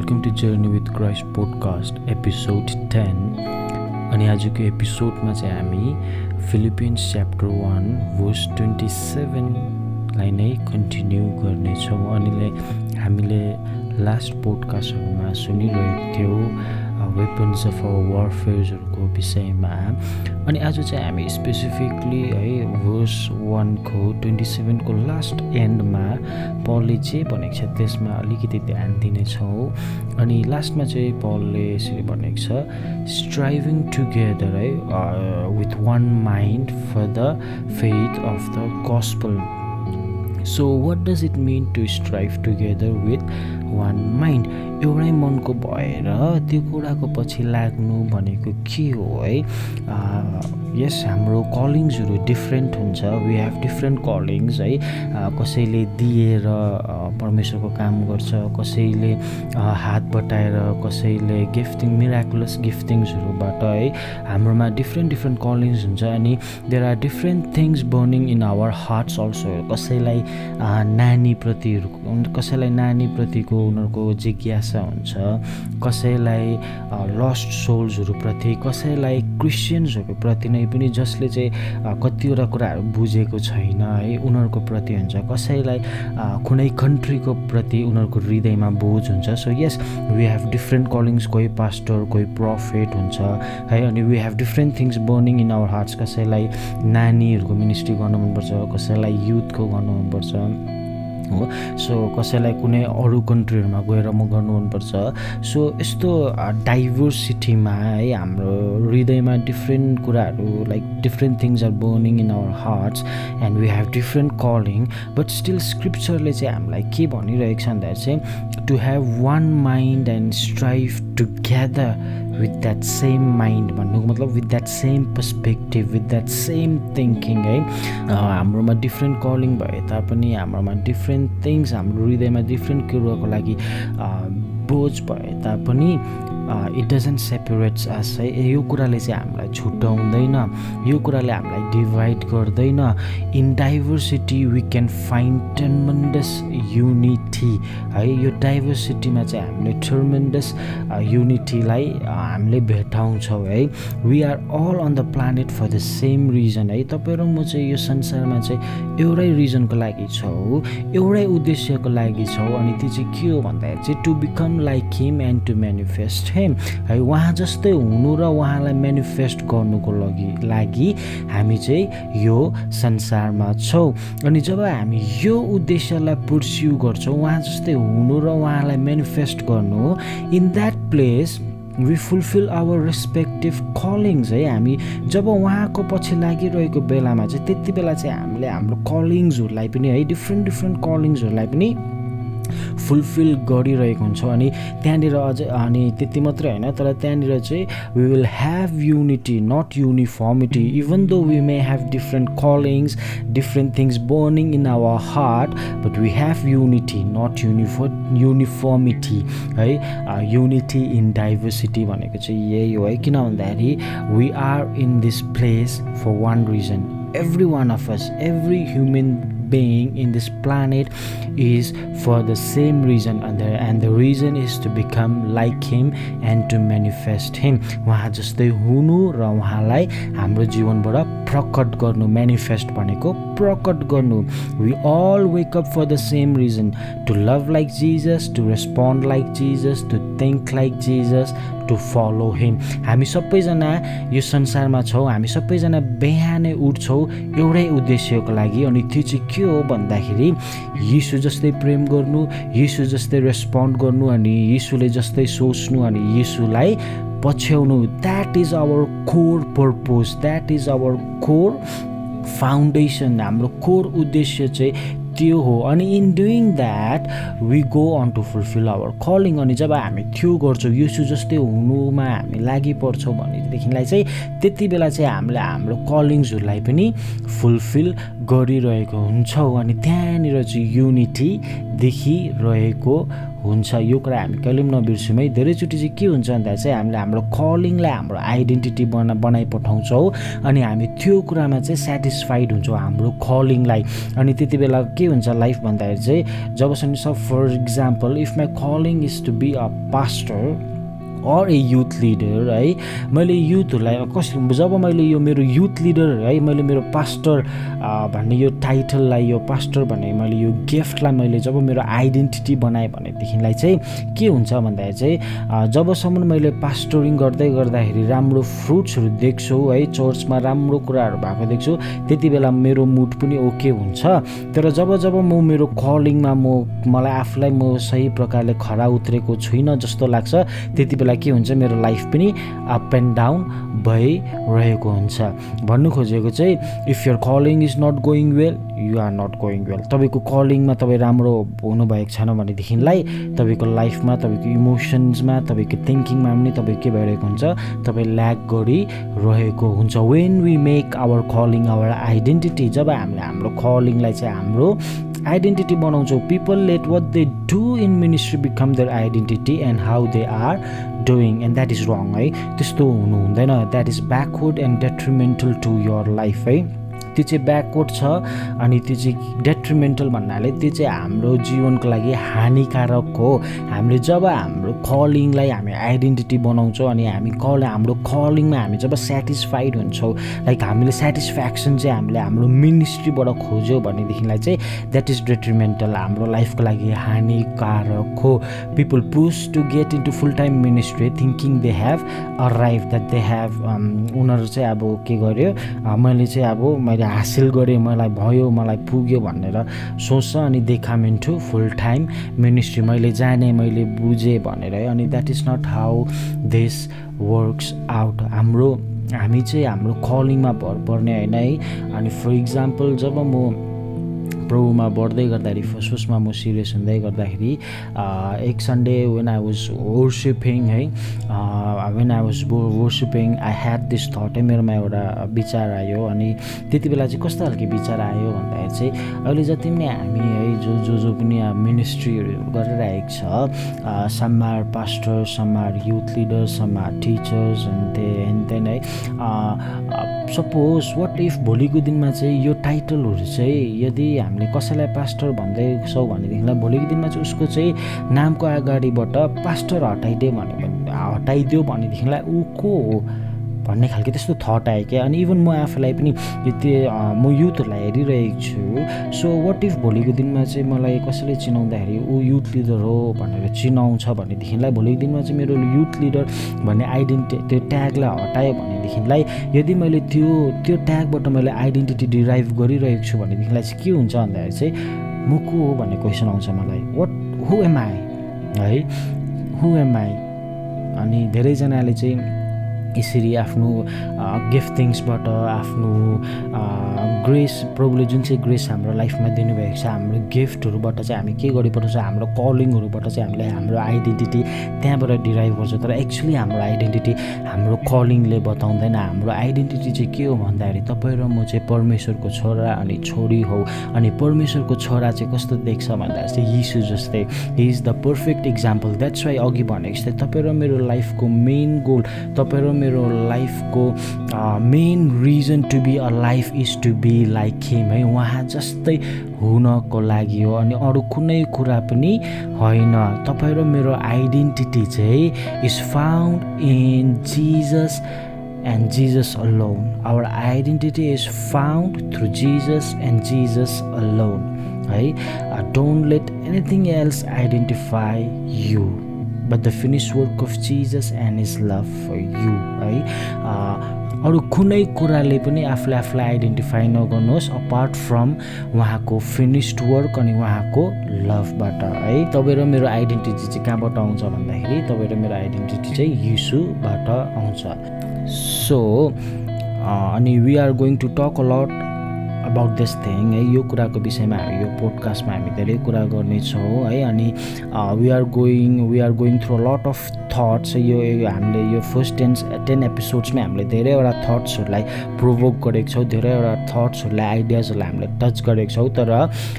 Welcome to journey with Christ podcast episode ten अनि आजको एपिसोडमा चाहिँ हामी Philippians chapter one verse twenty सेभेनलाई नै कन्टिन्यू गर्नेछौँ। अनि हामीले लास्ट पोडकास्टहरूमा सुनिरहेको थियौँ। वेपन्स अफ वारफेयर्सहरूको विषयमा अनि आज चाहिँ हामी स्पेसिफिकली है भर्स वानको ट्वेन्टी सेभेनको लास्ट एन्डमा पलले जे भनेको छ त्यसमा अलिकति ध्यान दिनेछौँ। अनि लास्टमा चाहिँ पलले यसरी भनेको छ स्ट्राइभिङ टुगेदर है with one mind for the faith of the gospel so what does it mean to strive together with one mind एउटै मनको भएर त्यो कुराको पछि लाग्नु भनेको के हो है? यस हाम्रो कलिङ्सहरू डिफ्रेन्ट हुन्छ. वी हेभ डिफ्रेन्ट कलिङ्स है। कसैले दिएर परमेश्वरको काम गर्छ कसैले हात बटाएर कसैले गिफ्टिङ मिराकुलस गिफ्टिङ्सहरूबाट है हाम्रोमा डिफ्रेन्ट डिफ्रेन्ट कलिङ्स हुन्छ अनि there are different things burning in our hearts also कसैलाई नानीप्रति कसैलाई नानीप्रतिको उनीहरूको जिज्ञासा हुन्छ कसैलाई लस्ट सोल्सहरूप्रति कसैलाई क्रिस्चियन्सहरूप्रति नै पनि जसले चाहिँ कतिवटा कुराहरू बुझेको छैन है उनीहरूको प्रति हुन्छ कसैलाई कुनै कन्ट्रीको प्रति उनीहरूको हृदयमा बोझ हुन्छ। So yes we have different callings कोही पास्टर कोही प्रफेट हुन्छ है अनि we have different things burning in our hearts कसैलाई नानीहरूको मिनिस्ट्री गर्नु मनपर्छ कसैलाई युथको गर्नु मनपर्छ। हो। सो कसैलाई कुनै अरू कन्ट्रीहरूमा गएर म गर्नु मनपर्छ। सो यस्तो डाइभर्सिटीमा है हाम्रो हृदयमा डिफ्रेन्ट कुराहरू like different things are burning in our hearts and we have different calling but still स्क्रिप्चरले चाहिँ हामीलाई के भनिरहेको छ भन्दाखेरि चाहिँ to have one mind and strive together with that same mind भन्नुको मतलब with that same perspective with that same thinking है? हाम्रोमा डिफ्रेन्ट कलिङ भए तापनि हाम्रोमा डिफ्रेन्ट थिङ्स हाम्रो हृदयमा डिफ्रेन्ट कुरोको लागि बोझ भए तापनि इट डजन्ट सेपरेट्स अस है यो कुराले चाहिँ हामीलाई छुट्याउँदैन यो कुराले हामीलाई डिभाइड गर्दैन. In diversity we can find tremendous unity है यो डाइभर्सिटीमा चाहिँ हामीले टर्मेन्डस युनिटीलाई हामीले भेटाउँछौँ है। We are all on the planet for the same reason है। तपाईँ र म चाहिँ यो संसारमा चाहिँ एउटै रिजनको लागि छौँ एउटै उद्देश्यको लागि छौँ। अनि त्यो चाहिँ के हो भन्दाखेरि चाहिँ to become like him and to manifest him है उहाँ जस्तै हुनु र उहाँलाई मेनिफेस्ट गर्नुको लागि लागि हामी चाहिँ यो संसारमा छौँ। अनि जब हामी यो उद्देश्यलाई पुर्स्यु गर्छौँ उहाँ जस्तै हुनु र उहाँलाई मेनिफेस्ट गर्नु in that place we fulfil our respective callings है। हामी जब उहाँको पछि लागिरहेको बेलामा चाहिँ त्यति बेला चाहिँ हामीले हाम्रो कलिङ्सहरूलाई पनि है डिफ्रेन्ट डिफ्रेन्ट कलिङ्सहरूलाई पनि फुलफिल गरिरहेको हुन्छौँ। अनि त्यहाँनिर अझै अनि त्यति मात्रै होइन तर त्यहाँनिर चाहिँ we will have unity not uniformity even though we may have different callings different things burning in our heart but we have unity not uniform uniformity है युनिटी इन डाइभर्सिटी भनेको चाहिँ यही हो है। किन भन्दाखेरि we are in this place for one reason every one of us, every human being in this planet is for the same reason and the, reason is to become like him and to manifest him उहाँ जस्तै हुनु र उहाँलाई हाम्रो जीवनबाट प्रकट गर्नु manifest भनेको प्रकट गर्नु we all wake up for the same reason to love like Jesus to respond like Jesus to think like Jesus to follow him हामी सबैजना यो संसारमा छौँ हामी सबैजना बिहानै उठ्छौँ एउटै उद्देश्यको लागि। अनि त्यो चाहिँ के हो भन्दाखेरि यीशु जस्तै प्रेम गर्नु यीशु जस्तै रेस्पोन्ड गर्नु अनि यीशुले जस्तै सोच्नु अनि यीशुलाई पछ्याउनु। That is our core purpose that is our core foundation हाम्रो कोर उद्देश्य चाहिँ त्यो हो. अनि in doing that we go on to fulfil our calling अनि जब हामी त्यो गर्छौँ यसो जस्तै हुनुमा हामी लागि पर्छौँ भनेदेखिलाई चाहिँ त्यति बेला चाहिँ हामीले हाम्रो कलिङ्सहरूलाई पनि फुलफिल गरिरहेको हुन्छौँ. अनि त्यहाँनिर चाहिँ युनिटी देखिरहेको हुन्छ यो कुरा हामी कहिले पनि नबिर्स्यौँ है। धेरैचोटि चाहिँ के हुन्छ भन्दा चाहिँ हामीले हाम्रो कलिङलाई हाम्रो आइडेन्टिटी बना बनाइपठाउँछौँ अनि हामी त्यो कुरामा चाहिँ सेटिस्फाइड हुन्छौँ हाम्रो कलिङलाई अनि त्यति बेला के हुन्छ लाइफ भन्दाखेरि चाहिँ जबसम्म सब for example if my calling is to be a pastor or a youth leader है मैले युथहरूलाई कसरी जब मैले यो मेरो युथ लिडर है मैले मेरो पास्टर भन्ने यो टाइटललाई यो पास्टर भन्ने मैले यो गिफ्टलाई मैले जब मेरो आइडेन्टिटी बनाएँ भनेदेखिलाई चाहिँ के हुन्छ भन्दाखेरि चाहिँ जबसम्म मैले पास्टरिङ गर्दै गर्दाखेरि राम्रो फ्रुट्सहरू देख्छु है चर्चमा राम्रो कुराहरू भएको देख्छु त्यति बेला मेरो मुड पनि ओके हुन्छ। तर जब जब म मेरो कलिङमा म मलाई आफूलाई म सही प्रकारले खरा उत्रेको छुइनँ जस्तो लाग्छ त्यति बेला बेला के हुन्छ मेरो लाइफ पनि अप एन्ड डाउन भइरहेको हुन्छ। भन्नु खोजेको चाहिँ if your calling is not going well you are not going well तपाईँको कलिङमा तपाईँ राम्रो हुनुभएको छैन भनेदेखिलाई तपाईँको लाइफमा तपाईँको इमोसन्समा तपाईँको थिङ्किङमा पनि तपाईँ के भइरहेको हुन्छ तपाईँ ल्याक गरिरहेको हुन्छ। When we make our calling our identity जब हामीले हाम्रो कलिङलाई चाहिँ हाम्रो आइडेन्टिटी बनाउँछौँ people let what they become their identity and how they are doing and that is wrong है त्यस्तो हुनु हुँदैन that is backward and detrimental to your life है त्यो चाहिँ ब्याकवर्ड छ अनि त्यो चाहिँ डेट्रिमेन्टल भन्नाले त्यो चाहिँ हाम्रो जीवनको लागि हानिकारक हो। हामीले जब हाम्रो कलिङलाई हामी आइडेन्टिटी बनाउँछौँ अनि हामी कल हाम्रो कलिङमा हामी जब सेटिस्फाइड हुन्छौँ लाइक हामीले सेटिस्फ्याक्सन चाहिँ हामीले हाम्रो मिनिस्ट्रीबाट खोज्यौँ भनेदेखिलाई चाहिँ द्याट इज डेट्रिमेन्टल हाम्रो लाइफको लागि हानिकारक हो। People push to get into full time ministry thinking they have arrive that they have उनीहरू चाहिँ अब के गर्यो मैले चाहिँ अब मैले मैले हासिल गरेँ मलाई भयो मलाई पुग्यो भनेर सोच्छ अनि they come into full time ministry मैले जाने मैले बुझेँ भनेर है। अनि that is not how this works out हाम्रो हामी चाहिँ हाम्रो कलिङमा भर पर्ने होइन है। अनि फर इक्जाम्पल जब म प्रभुमा बढ्दै गर्दाखेरि फर्स्ट फर्स्टमा म सिरियस हुँदै गर्दाखेरि एक Sunday when I was worshipping है when I was worshipping I had this thought मेरोमा एउटा विचार आयो अनि त्यति बेला चाहिँ कस्तो खालको विचार आयो भन्दाखेरि चाहिँ अहिले जति पनि हामी है जो जो जो पनि मिनिस्ट्रीहरू गरिरहेको छ समार पास्टर समार युथ लिडर समार टिचर्स अनि त्यही है सपोज वाट इफ भोलिको दिनमा चाहिँ यो टाइटलहरू चाहिँ यदि हामीले कसैलाई पास्टर भन्दैछौँ भनेदेखिलाई भोलिको दिनमा चाहिँ उसको चाहिँ नामको अगाडिबाट पास्टर हटाइदियो भने हटाइदियो भनेदेखिलाई ऊ को हो? भन्ने खालको त्यस्तो थट आयो क्या। अनि इभन म आफूलाई पनि त्यो म युथहरूलाई हेरिरहेको छु। सो वाट इफ भोलिको दिनमा चाहिँ मलाई कसैले चिनाउँदाखेरि ऊ युथ लिडर हो भनेर चिनाउँछ भनेदेखिलाई भोलिको दिनमा चाहिँ मेरो युथ लिडर भन्ने आइडेन्टिटी त्यो ट्यागलाई हटायो भनेदेखिलाई यदि मैले त्यो त्यो ट्यागबाट मैले आइडेन्टिटी डिराइभ गरिरहेको छु भनेदेखिलाई चाहिँ के हुन्छ भन्दाखेरि चाहिँ म को हो? भन्ने क्वेसन आउँछ मलाई। वाट हु एम आई है? हु एम आई अनि धेरैजनाले चाहिँ यसरी आफ्नो गिफ्टिङ्सबाट आफ्नो ग्रेस प्रभुले जुन चाहिँ ग्रेस हाम्रो लाइफमा दिनुभएको छ हाम्रो गिफ्टहरूबाट चाहिँ हामी के गरिपठाउँछ हाम्रो कलिङहरूबाट चाहिँ हामीले हाम्रो आइडेन्टिटी त्यहाँबाट डिराइभ गर्छ। तर एक्चुली हाम्रो आइडेन्टिटी हाम्रो कलिङले बताउँदैन। हाम्रो आइडेन्टिटी चाहिँ के हो भन्दाखेरि तपाईँ र म चाहिँ परमेश्वरको छोरा अनि छोरी हौ। अनि परमेश्वरको छोरा चाहिँ कस्तो देख्छ भन्दाखेरि चाहिँ यीशु जस्तै। He is the perfect example that's why अघि भनेको जस्तै तपाईँ र मेरो लाइफको मेन गोल तपाईँ र मेरो लाइफको main reason to be a life is to be like him है। उहाँ जस्तै हुनको लागि हो अनि अरू कुनै कुरा पनि होइन। तपाईँ र मेरो आइडेन्टिटी चाहिँ is found in Jesus and Jesus alone our identity is found through Jesus and Jesus alone है don't let anything else identify you but the finish work of Jesus and his love for you है अरू कुनै कुराले पनि आफूले आफूलाई identify नगर्नुहोस् apart from उहाँको फिनिस्ड वर्क अनि उहाँको लभबाट है तपाईँ र मेरो आइडेन्टिटी चाहिँ कहाँबाट आउँछ भन्दाखेरि तपाईँ र मेरो आइडेन्टिटी चाहिँ यीशुबाट आउँछ। सो अनि we are going to talk a lot about this thing है यो कुराको विषयमा यो पोडकास्टमा हामी धेरै कुरा गर्नेछौँ है? अनि we are going we are going through lot of thoughts यो हामीले यो फर्स्ट टेन टेन एपिसोड्समै हामीले धेरैवटा थट्सहरूलाई प्रोभोक गरेको छौँ धेरैवटा थट्सहरूलाई आइडियाजहरूलाई हामीले टच गरेको छौँ तर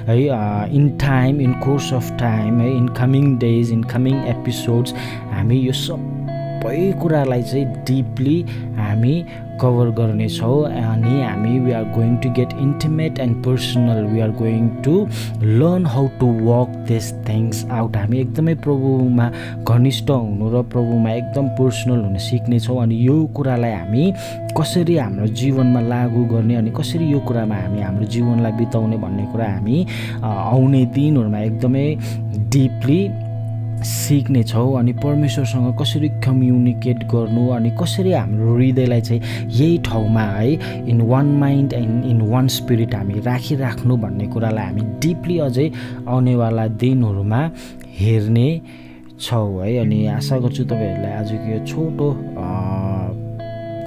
है in time in course of time है in coming days in coming episodes हामी यो सबै कुरालाई चाहिँ डिपली हामी कभर गर्नेछौँ अनि हामी we are going to get intimate and personal we are going to learn how to work this things out हामी एकदमै प्रभुमा घनिष्ठ हुनु र प्रभुमा एकदम पर्सनल हुन सिक्नेछौँ अनि यो कुरालाई हामी कसरी हाम्रो जीवनमा लागु गर्ने अनि कसरी यो कुरामा हामी हाम्रो जीवनलाई बिताउने भन्ने कुरा हामी आउने दिनहरूमा एकदमै डिपली सिक्नेछौँ अनि परमेश्वरसँग कसरी कम्युनिकेट गर्नु अनि कसरी हाम्रो हृदयलाई चाहिँ यही ठाउँमा है in one mind and in one spirit हामी राखिराख्नु भन्ने कुरालाई हामी डिपली अझै आउनेवाला दिनहरूमा हेर्ने छौँ है। अनि आशा गर्छु तपाईँहरूलाई आजको यो छोटो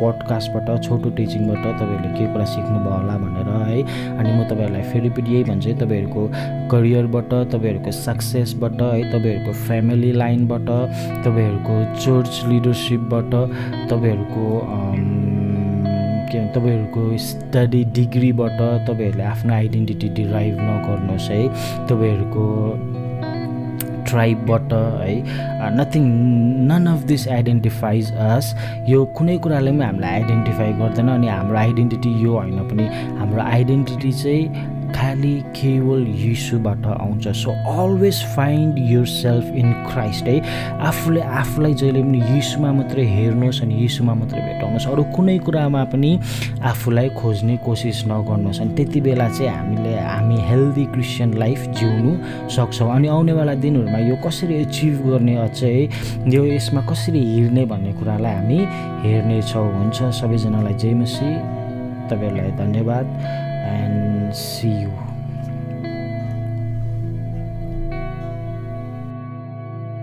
पडकास्टबाट छोटो टिचिङबाट तपाईँहरूले के कुरा सिक्नुभयो होला भनेर है। अनि म तपाईँहरूलाई फेरि पनि यही भन्छु तपाईँहरूको करियरबाट तपाईँहरूको सक्सेसबाट है तपाईँहरूको फ्यामिली लाइनबाट तपाईँहरूको चर्च लिडरसिपबाट तपाईँहरूको के तपाईँहरूको स्टडी डिग्रीबाट तपाईँहरूले आफ्नो आइडेन्टिटी डिराइभ नगर्नुहोस् है। तपाईँहरूको ट्राइबबाट है? Nothing none of this identifies us यो कुनै कुराले पनि हामीलाई आइडेन्टिफाई गर्दैन अनि हाम्रो आइडेन्टिटी यो होइन पनि हाम्रो आइडेन्टिटी चाहिँ खालि केवल यीशुबाट आउँछ। So always find yourself in Christ है। आफूले आफूलाई जहिले पनि यीशुमा मात्रै हेर्नुहोस् अनि यीशुमा मात्रै भेटाउनुहोस्। अरू कुनै कुरामा पनि आफूलाई खोज्ने कोसिस नगर्नुहोस् अनि त्यति बेला चाहिँ हामीले हामी हेल्दी क्रिस्चियन लाइफ जिउनु सक्छौँ। अनि आउनेवाला दिनहरूमा यो कसरी एचिभ गर्ने अझ यो यसमा कसरी हिँड्ने भन्ने कुरालाई हामी हेर्नेछौँ हुन्छ सबैजनालाई जय मसी तपाईँहरूलाई धन्यवाद। And see you